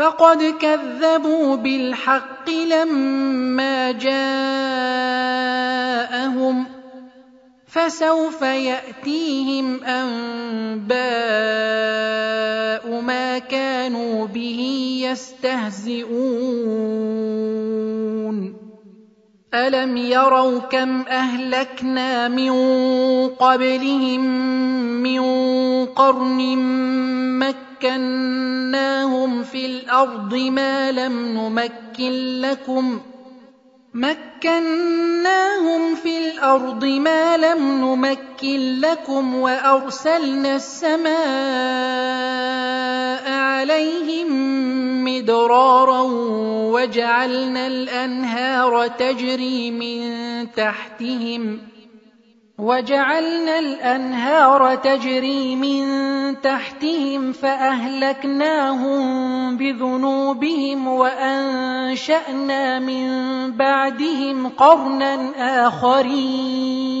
فقد كذبوا بالحق لما جاءهم فسوف ياتيهم انباء ما كانوا به يستهزئون الم يروا كم اهلكنا من قبلهم من قرن مكه مكناهم في الأرض ما لم نمكن لكم مكناهم في الأرض ما لم نمكن لكم وأرسلنا السماء عليهم مدرارا وجعلنا الأنهار تجري من تحتهم وجعلنا الأنهار تجري من تحتهم فأهلكناهم بذنوبهم وأنشأنا من بعدهم قرنا آخرين.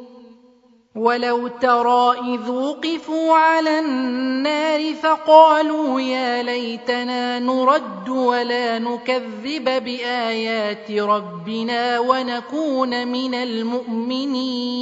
ولو ترى اذ وقفوا على النار فقالوا يا ليتنا نرد ولا نكذب بايات ربنا ونكون من المؤمنين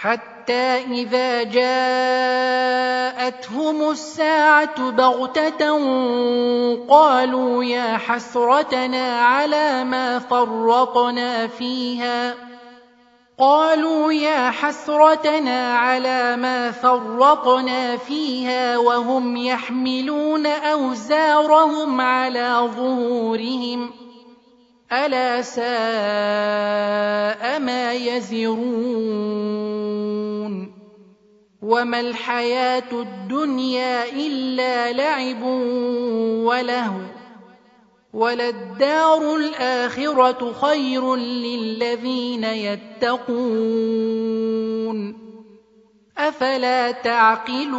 حتى إذا جاءتهم الساعة بغتة قالوا يا حسرتنا على ما فرطنا فيها. قالوا يا حسرتنا على ما فرطنا فيها وهم يحملون أوزارهم على ظهورهم ۖ. ألا ساء ما يزرون وما الحياة الدنيا إلا لعب ولهو وللدار الآخرة خير للذين يتقون أفلا تعقلون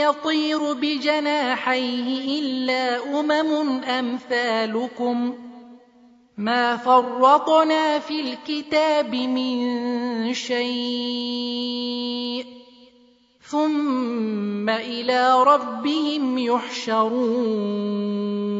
يطير بجناحيه إلا أمم أمثالكم. ما فرطنا في الكتاب من شيء. ثم إلى ربهم يحشرون.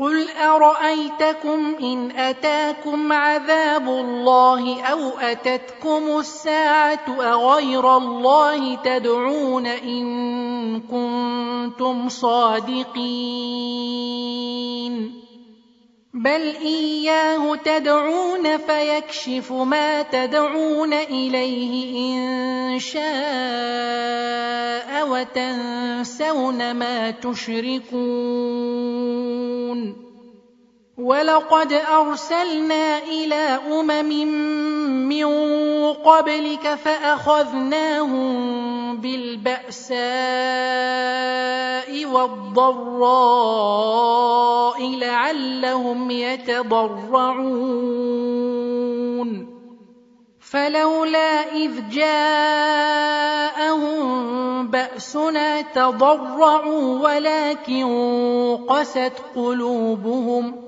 قل ارايتكم ان اتاكم عذاب الله أو اتتكم الساعة اغير الله تدعون ان كنتم صادقين بل اياه تدعون فيكشف ما تدعون اليه ان شاء وتنسون ما تشركون ولقد ارسلنا إلى امم من قبلك فاخذناهم بالباساء والضراء لعلهم يتضرعون فلولا اذ جاءهم باسنا تضرعوا ولكن قست قلوبهم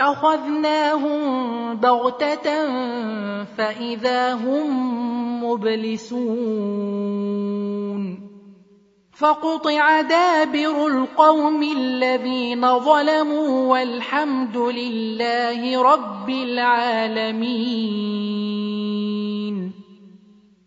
أخذناهم بغتة فإذا هم مبلسون. فقطع دابر القوم الذين ظلموا والحمد لله رب العالمين.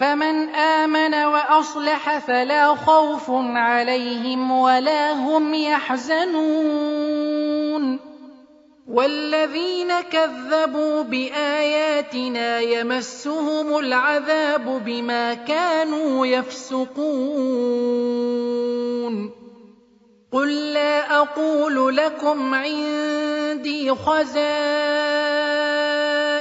فمن آمن وأصلح فلا خوف عليهم ولا هم يحزنون. والذين كذبوا بآياتنا يمسهم العذاب بما كانوا يفسقون. قل لا أقول لكم عندي خزائن.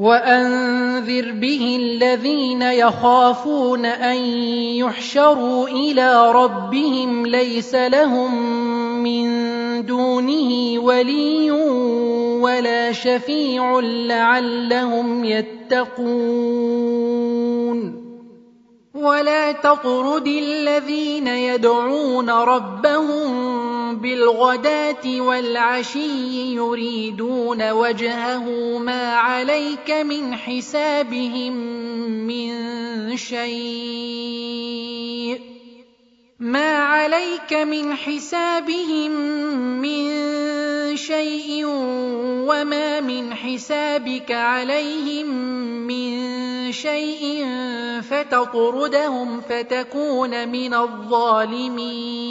وأنذر به الذين يخافون أن يحشروا إلى ربهم ليس لهم من دونه ولي ولا شفيع لعلهم يتقون. ولا تطرد الذين يدعون ربهم بالغداة والعشي يريدون وجهه ما عليك من حسابهم من شيء. ما عليك من حسابهم من شيء وما من حسابك عليهم من شيء فتطردهم فتكون من الظالمين.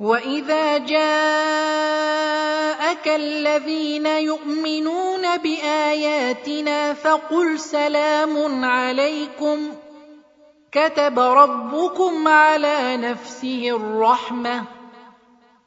واذا جاءك الذين يؤمنون باياتنا فقل سلام عليكم كتب ربكم على نفسه الرحمه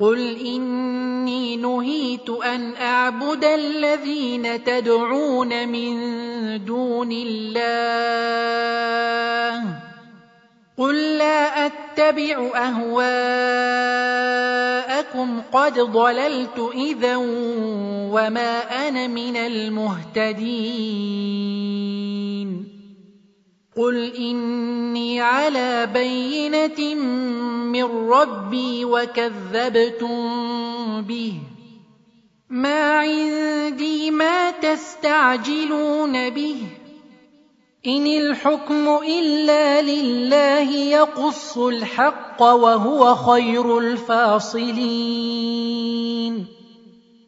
قل اني نهيت ان اعبد الذين تدعون من دون الله قل لا اتبع اهواءكم قد ضللت اذا وما أنا من المهتدين قل اني على بينه من ربي وكذبتم به ما عندي ما تستعجلون به إن الحكم إلا لله يقص الحق وهو خير الفاصلين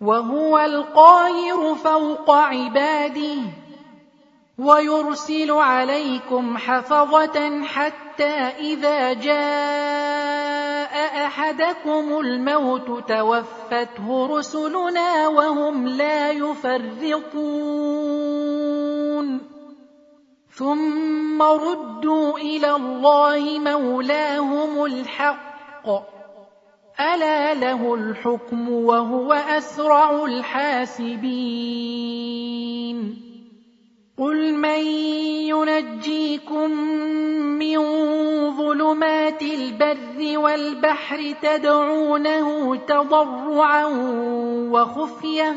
وهو القاهر فوق عباده ويرسل عليكم حفظة حتى إذا جاء أحدكم الموت توفته رسلنا وهم لا يفرطون. ثم ردوا إلى الله مولاهم الحق. ألا له الحكم وهو أسرع الحاسبين قل من ينجيكم من ظلمات البر والبحر تدعونه تضرعا وخفية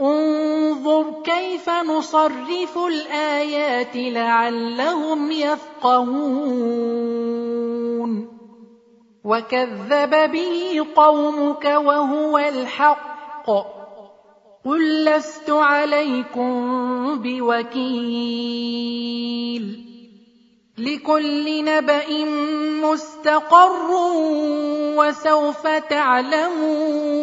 انظر كيف نصرف الآيات لعلهم يفقهون. وكذب به قومك وهو الحق. قل لست عليكم بوكيل. لكل نبأ مستقر وسوف تعلمون.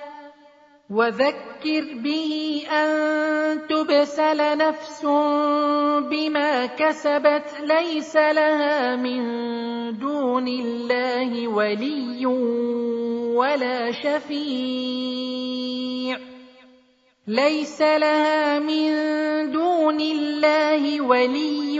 وذكر به أن تبسل نفس بما كسبت ليس لها من دون الله ولي ولا شفيع. ليس لها من دون الله ولي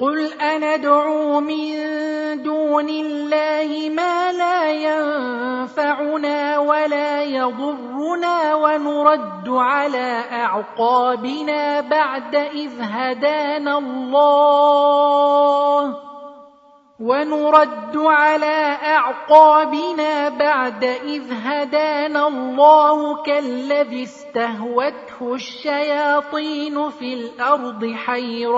قل أندعو من دون الله ما لا ينفعنا ولا يضرنا ونرد على أعقابنا بعد إذ هدانا الله ونرد على أعقابنا بعد إذ هدانا الله كالذي استهوته الشياطين في الأرض حيران.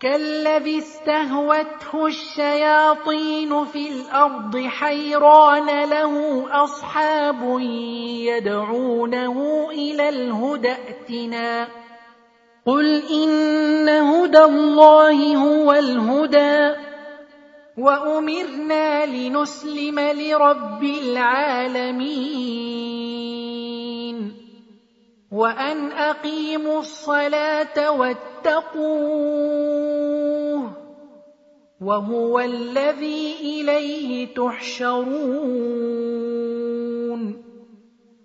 كالذي استهوته الشياطين في الأرض حيران له أصحاب يدعونه إلى الهدى ائتنا. قل إن هدى الله هو الهدى وأمرنا لنسلم لرب العالمين وأن أقيموا الصلاة واتقوه وهو الذي إليه تحشرون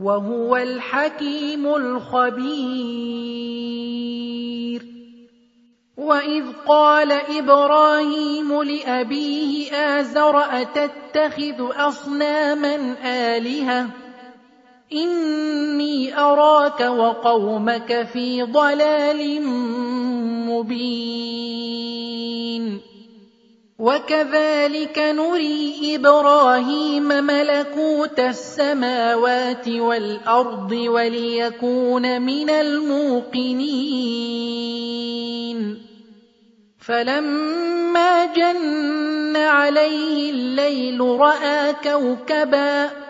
وهو الحكيم الخبير. وإذ قال إبراهيم لأبيه آزر أتتخذ أصناما آلهة؟ إني أراك وقومك في ضلال مبين. وكذلك نري إبراهيم ملكوت السماوات والأرض وليكون من الموقنين. فلما جن عليه الليل رأى كوكبا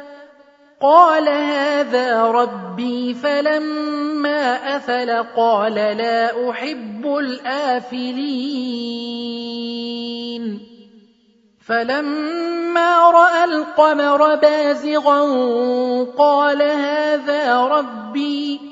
قال هذا ربي فلما أفل قال لا أحب الآفلين. فلما رأى القمر بازغا قال هذا ربي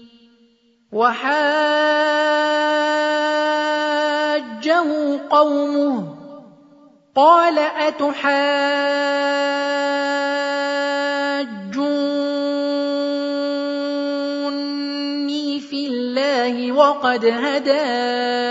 وحاجه قومه قال أتحاجوني في الله وقد هدان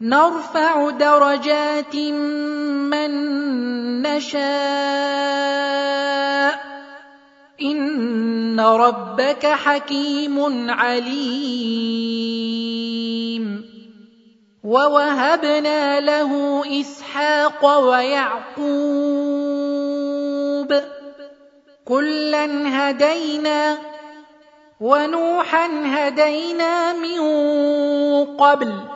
نَرْفَعُ دَرَجَاتٍ مَّن نَّشَاءُ ۗ. إِنَّ رَبَّكَ حَكِيمٌ عَلِيمٌ. وَوَهَبْنَا لَهُ إِسْحَاقَ وَيَعْقُوبَ. كُلًّا هَدَيْنَا وَنُوحًا هَدَيْنَا مِن قَبْلُ.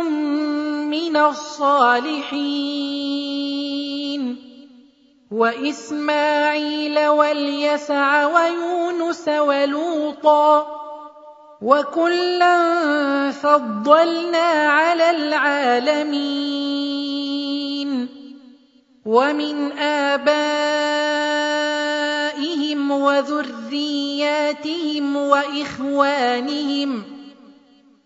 مِّنَ الصَّالِحِينَ وَإِسْمَاعِيلَ وَالْيَسَعَ وَيُونُسَ وَلُوطًا ۚ وَكُلًّا فَضَّلْنَا عَلَى الْعَالَمِينَ وَمِنْ آبَائِهِمْ وَذُرِّيَّاتِهِمْ وَإِخْوَانِهِمْ ۖ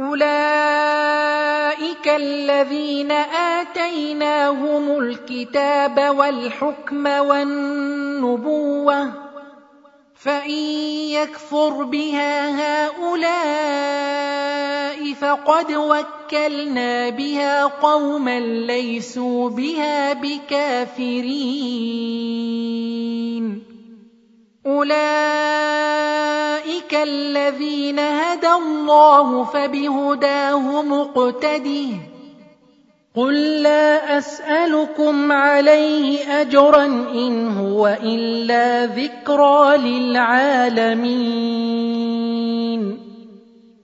أُولَٰئِكَ الَّذِينَ آتَيْنَاهُمُ الْكِتَابَ وَالْحُكْمَ وَالنُّبُوَّةَ ۚ فَإِن يَكْفُرْ بِهَا هَٰؤُلَاءِ فَقَدْ وَكَّلْنَا بِهَا قَوْمًا لَّيْسُوا بِهَا بِكَافِرِينَ. أُولَٰئِكَ الَّذِينَ هَدَى اللَّهُ فَبِهُدَاهُ مُقْتَدِهْ ۗ قُل لَّا أَسْأَلُكُمْ عَلَيْهِ أَجْرًا إِنْ هُوَ إِلَّا ذِكْرَىٰ لِلْعَالَمِينَ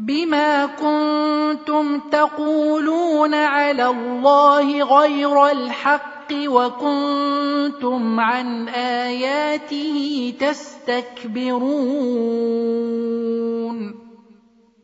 بما كنتم تقولون على الله غير الحق وكنتم عن اياته تستكبرون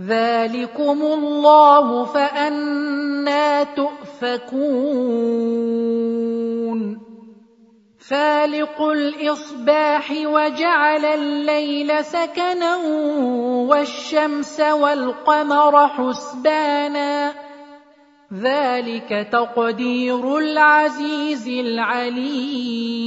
ذلكم الله فأنا تؤفكون فالق الإصباح وجعل الليل سكنا والشمس والقمر حسبانا ذلك تقدير العزيز العليم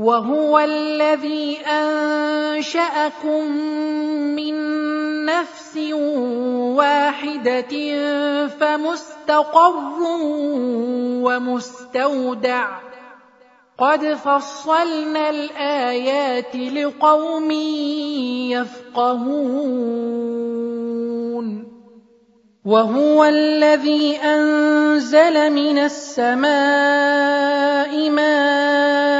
وهو الذي أنشأكم من نفس واحدة فمستقر ومستودع. قد فصلنا الآيات لقوم يفقهون. وهو الذي أنزل من السماء ماء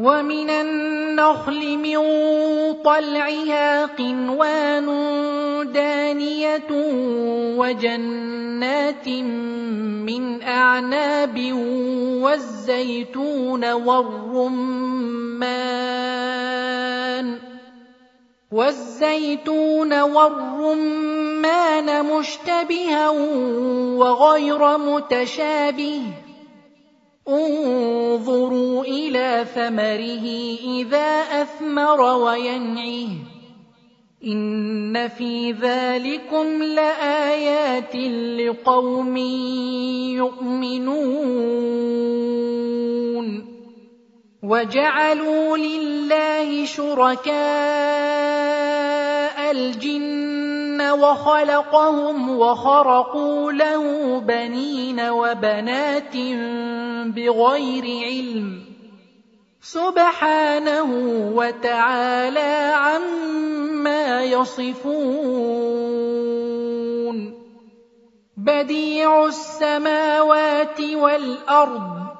ومن النخل من طلعها قنوان دانية وجنات من أعناب والزيتون والرمان والزيتون والرمان مشتبها وغير متشابه انظروا إلى ثمره إذا أثمر وينعه إن في ذلكم لآيات لقوم يؤمنون. وجعلوا لله شركاء الجن وخلقهم وخرقوا له بنين وبنات بغير علم سبحانه وتعالى عما يصفون بديع السماوات والارض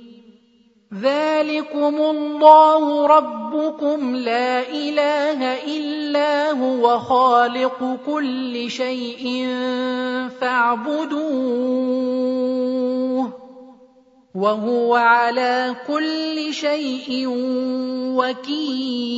ذَٰلِكُمُ اللَّهُ رَبُّكُمْ لَا إِلَٰهَ إِلَّا هُوَ خَالِقُ كُلِّ شَيْءٍ فَاعْبُدُوهُ وَهُوَ عَلَىٰ كُلِّ شَيْءٍ وَكِيلٌ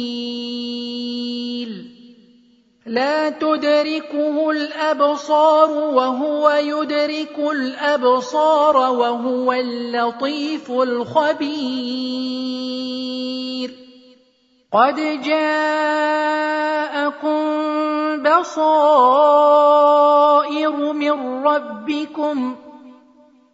لا تدركه الأبصار وهو يدرك الأبصار وهو اللطيف الخبير. قد جاءكم بصائر من ربكم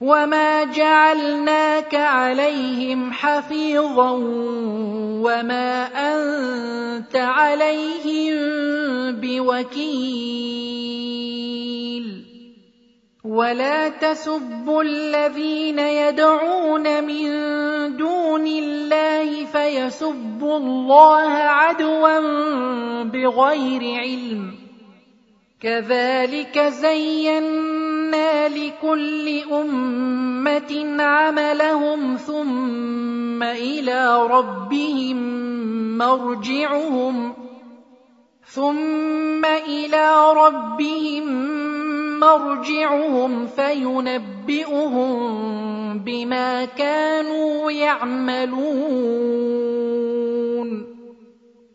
وما جعلناك عليهم حفيظا وما انت عليهم بوكيل ولا تسبوا الذين يدعون من دون الله فيسبوا الله عدوا بغير علم كذلك زينا لكل امه عملهم ثم إلى ربهم مرجعهم ثم إلى ربهم مرجعهم فينبئهم بما كانوا يعملون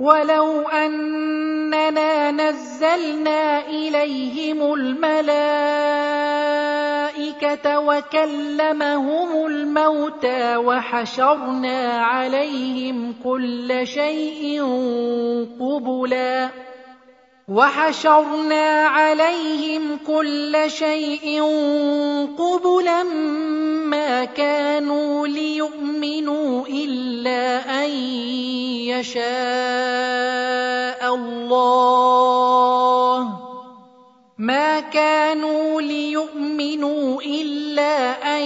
ولو أننا نزلنا إليهم الملائكة وكلمهم الموتى وحشرنا عليهم كل شيء قبلا وحشرنا عليهم كل شيء قبلا ما كانوا ليؤمنوا إلا أن يشاء الله. ما كانوا ليؤمنوا إلا أن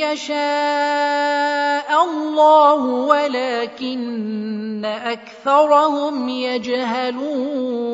يشاء الله ولكن أكثرهم يجهلون.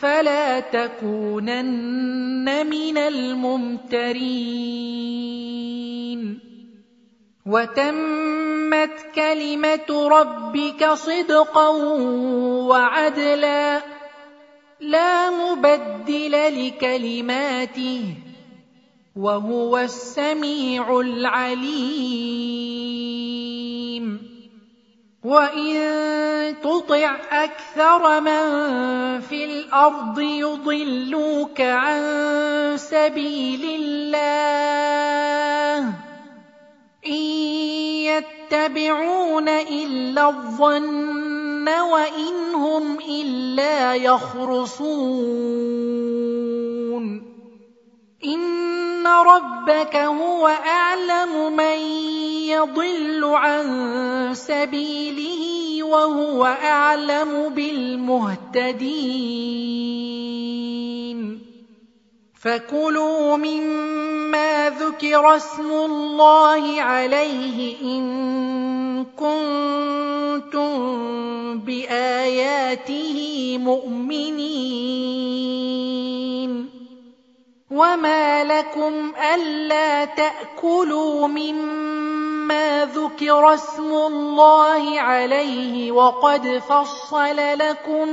فلا تكونن من الممترين. وتمت كلمة ربك صدقا وعدلا. لا مبدل لكلماته. وهو السميع العليم. وان تطع أكثر من في الأرض يضلوك عن سبيل الله ان يتبعون الا الظن وإن هم إلا يخرصون إن ربك هو أعلم من يضل عن سبيله وهو أعلم بالمهتدين. فكلوا مما ذكر اسم الله عليه إن كنتم بآياته مؤمنين. وما لكم ألا تأكلوا مما ذكر اسم الله عليه وقد فصل لكم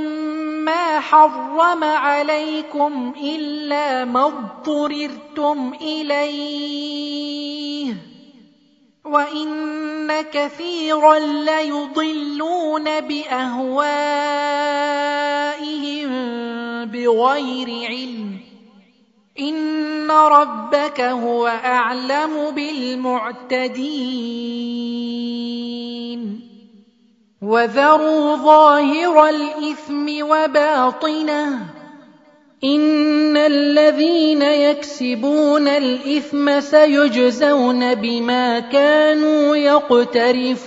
ما حرم عليكم إلا ما اضطررتم إليه وان كثيرا ليضلون باهوائهم بغير علم ان ربك هو اعلم بالمعتدين وذروا ظاهر الاثم وباطنه إن الذين يكسبون الإثم سيجزون بما كانوا يقترفون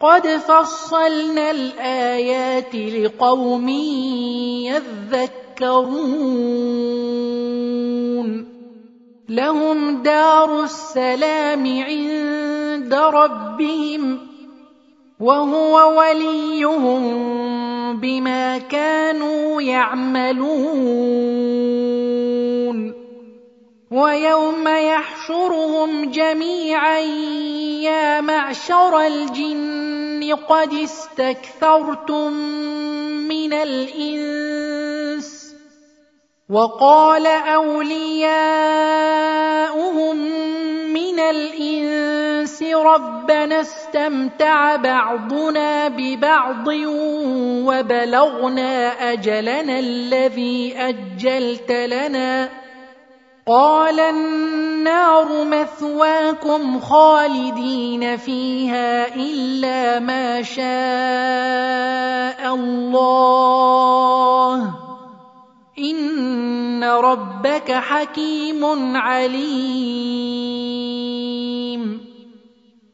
قد فصلنا الايات لقوم يذكرون لهم دار السلام عند ربهم وهو وليهم بما كانوا يعملون ويوم يحشرهم جميعا يا معشر الجن قد استكثرتم من الإنس وقال أولياؤهم من الإنس ربنا استمتع بعضنا ببعض وبلغنا أجلنا الذي أجلت لنا قال النار مثواكم خالدين فيها إلا ما شاء الله. إن ربك حكيم عليم.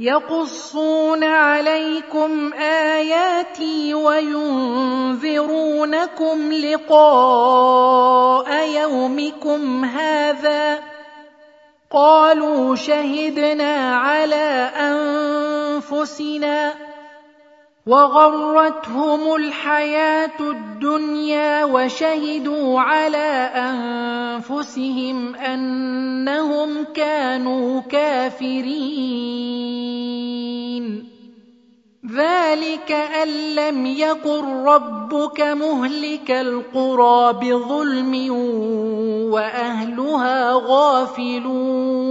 يقصون عليكم آياتي وينذرونكم لقاء يومكم هذا قالوا شهدنا على أنفسنا وغرتهم الحياة الدنيا وشهدوا على أنفسهم أنهم كانوا كافرين. ذلك أن لم يكن ربك مهلك القرى بظلم وأهلها غافلون.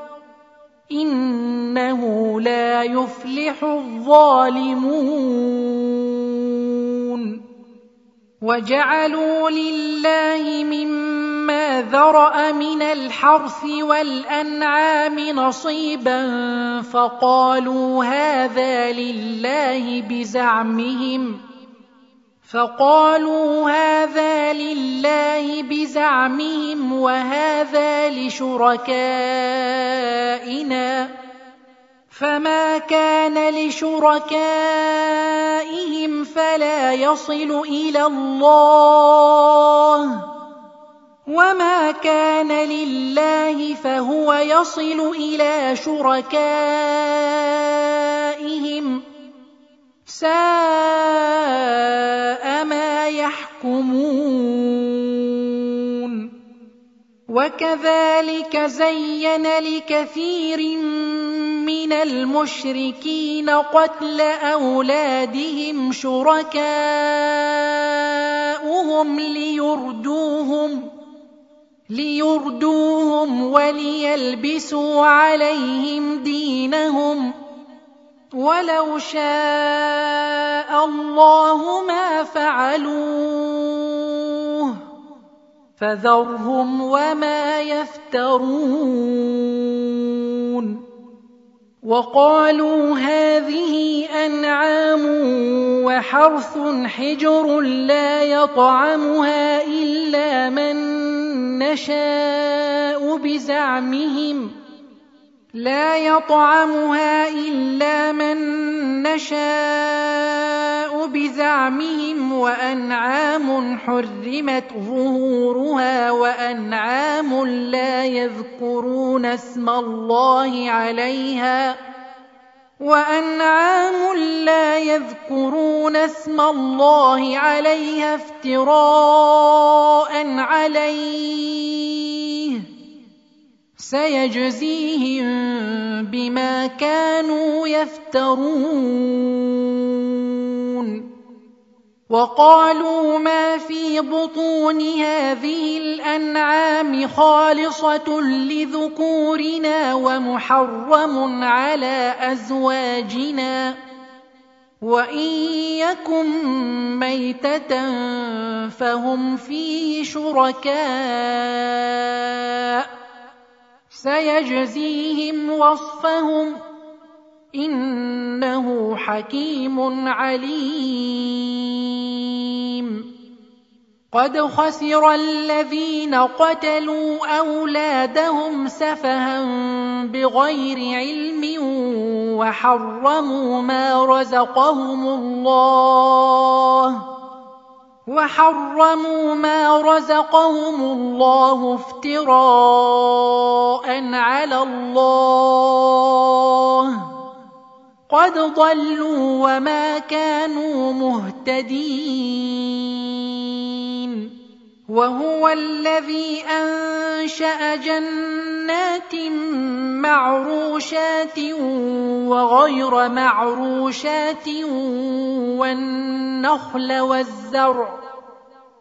إنه لا يفلح الظالمون. وجعلوا لله مما ذرأ من الحرث والأنعام نصيبا فقالوا هذا لله بزعمهم. فقالوا هذا لله بزعمهم وهذا لشركائنا فما كان لشركائهم فلا يصل إلى الله وما كان لله فهو يصل إلى شركائهم ساء ما يحكمون. وكذلك زين لكثير من المشركين قتل أولادهم شركاؤهم ليردوهم ليردوهم وليلبسوا عليهم دينهم. ولو شاء الله ما فعلوه فذرهم وما يفترون وقالوا هذه أنعام وحرث حجر لا يطعمها إلا من نشاء بزعمهم لا يطعمها إلا من نشاء بزعمهم وأنعام حرمت ظهورها وأنعام لا يذكرون اسم الله عليها وأنعام لا يذكرون اسم الله عليها افتراء عليه سيجزيهم بما كانوا يفترون. وقالوا ما في بطون هذه الأنعام خالصة لذكورنا ومحرم على أزواجنا. وإن يكن ميتة فهم فيه شركاء. سيجزيهم وصفهم إنه حكيم عليم. قد خسر الذين قتلوا أولادهم سفها بغير علم وحرموا ما رزقهم الله وحرموا ما رزقهم الله افتراء. على الله. قد ضلوا وما كانوا مهتدين. وهو الذي أنشأ جنات معروشات وغير معروشات والنخل والزرع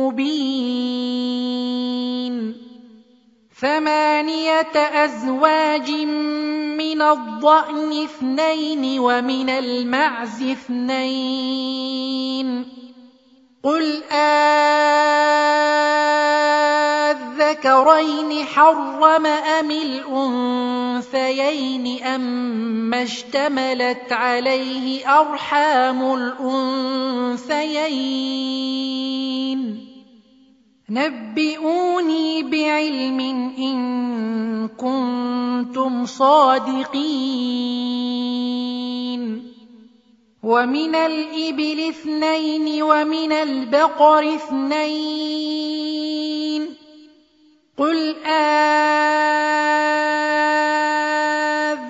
مبين ثمانية أزواج من الضأن اثنين ومن المعز اثنين قل آذكرين حرم أم الأنثيين اما اشتملت عليه أرحام الأنثيين نبئوني بعلم إن كنتم صادقين. ومن الإبل اثنين ومن البقر اثنين. قل آه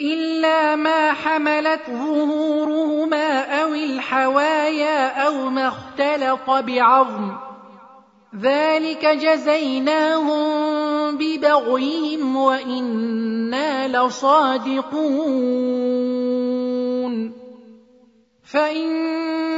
إلا ما حملت ظهورهما أو الحوايا أو ما اختلط بعظم ذلك جزيناهم ببغيهم وإنا لصادقون فإن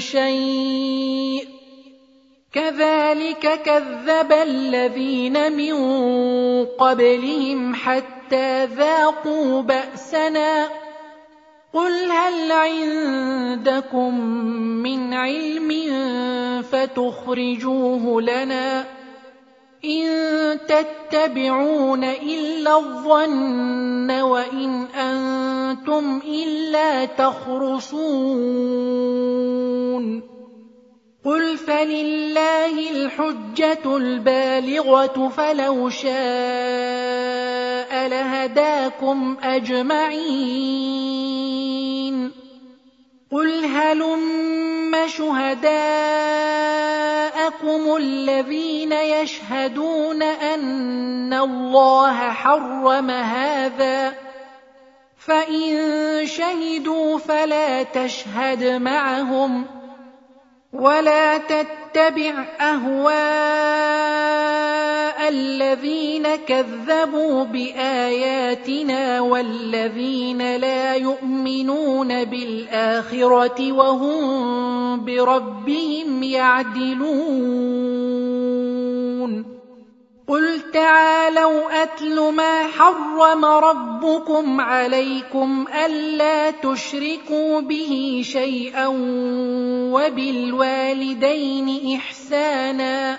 شيء كذلك كذب الذين من قبلهم حتى ذاقوا بأسنا قل هل عندكم من علم فتخرجوه لنا إن تتبعون إلا الظن وإن أنتم إلا تخرصون. قل فلله الحجة البالغة فلو شاء لهداكم أجمعين. قل هلم شهداءكم الذين يشهدون أن الله حرم هذا فإن شهدوا فلا تشهد معهم ۖ ولا تتبع اهواء الذين كذبوا بآياتنا والذين لا يؤمنون بالآخرة وهم بربهم يعدلون. قل تعالوا أتل ما حرم ربكم عليكم ألا تشركوا به شيئا وبالوالدين إحسانا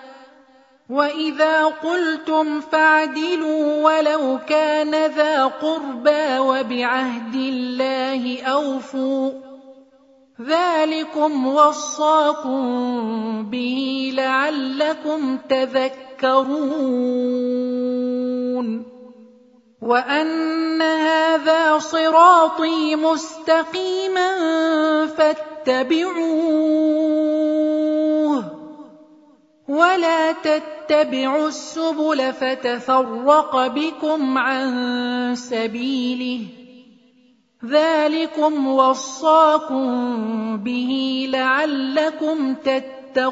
واذا قلتم فاعدلوا ولو كان ذا قربى وبعهد الله اوفوا ذلكم وصاكم به لعلكم تذكرون وان هذا صراطي مستقيما فاتبعوه ولا تتبعوا السبل فتفرق بكم عن سبيله ذلكم وصاكم به لعلكم تتقون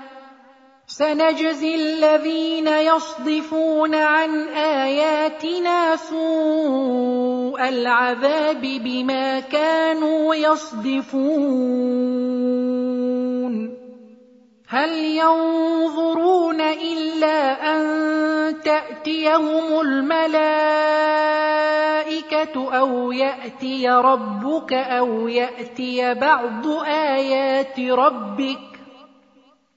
سنجزي الذين يصدفون عن آياتنا سوء العذاب بما كانوا يصدفون. هل ينظرون إلا أن تأتيهم الملائكة أو يأتي ربك أو يأتي بعض آيات ربك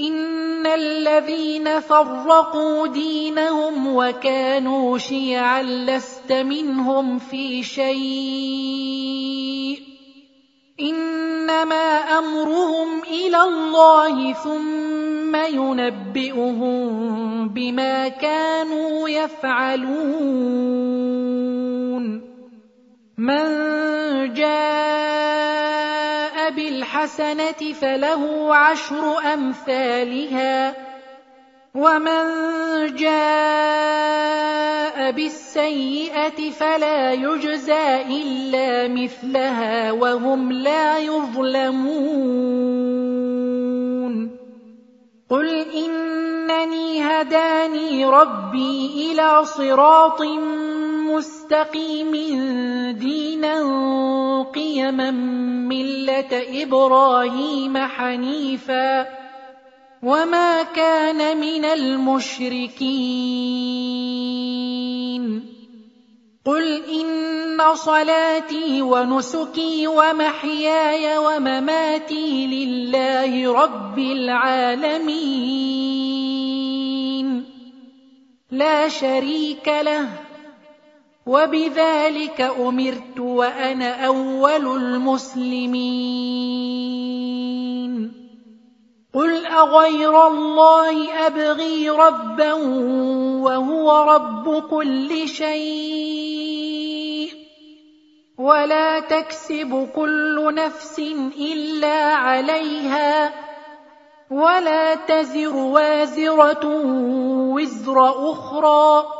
ان الذين فرقوا دينهم وكانوا شيعا لست منهم في شيء انما امرهم إلى الله ثم ينبئهم بما كانوا يفعلون من جاء بالحسنة فله عشر أمثالها ومن جاء بالسيئة فلا يجزى إلا مثلها وهم لا يظلمون قل إنني هداني ربي إلى صراط مستقيم دينا قيما ملة إبراهيم حنيفا وما كان من المشركين. قل إن صلاتي ونسكي ومحياي ومماتي لله رب العالمين. لا شريك له. وبذلك أمرت وأنا أول المسلمين. قل أغير الله أبغي ربا وهو رب كل شيء. ولا تكسب كل نفس إلا عليها. ولا تزر وازرة وزر أخرى.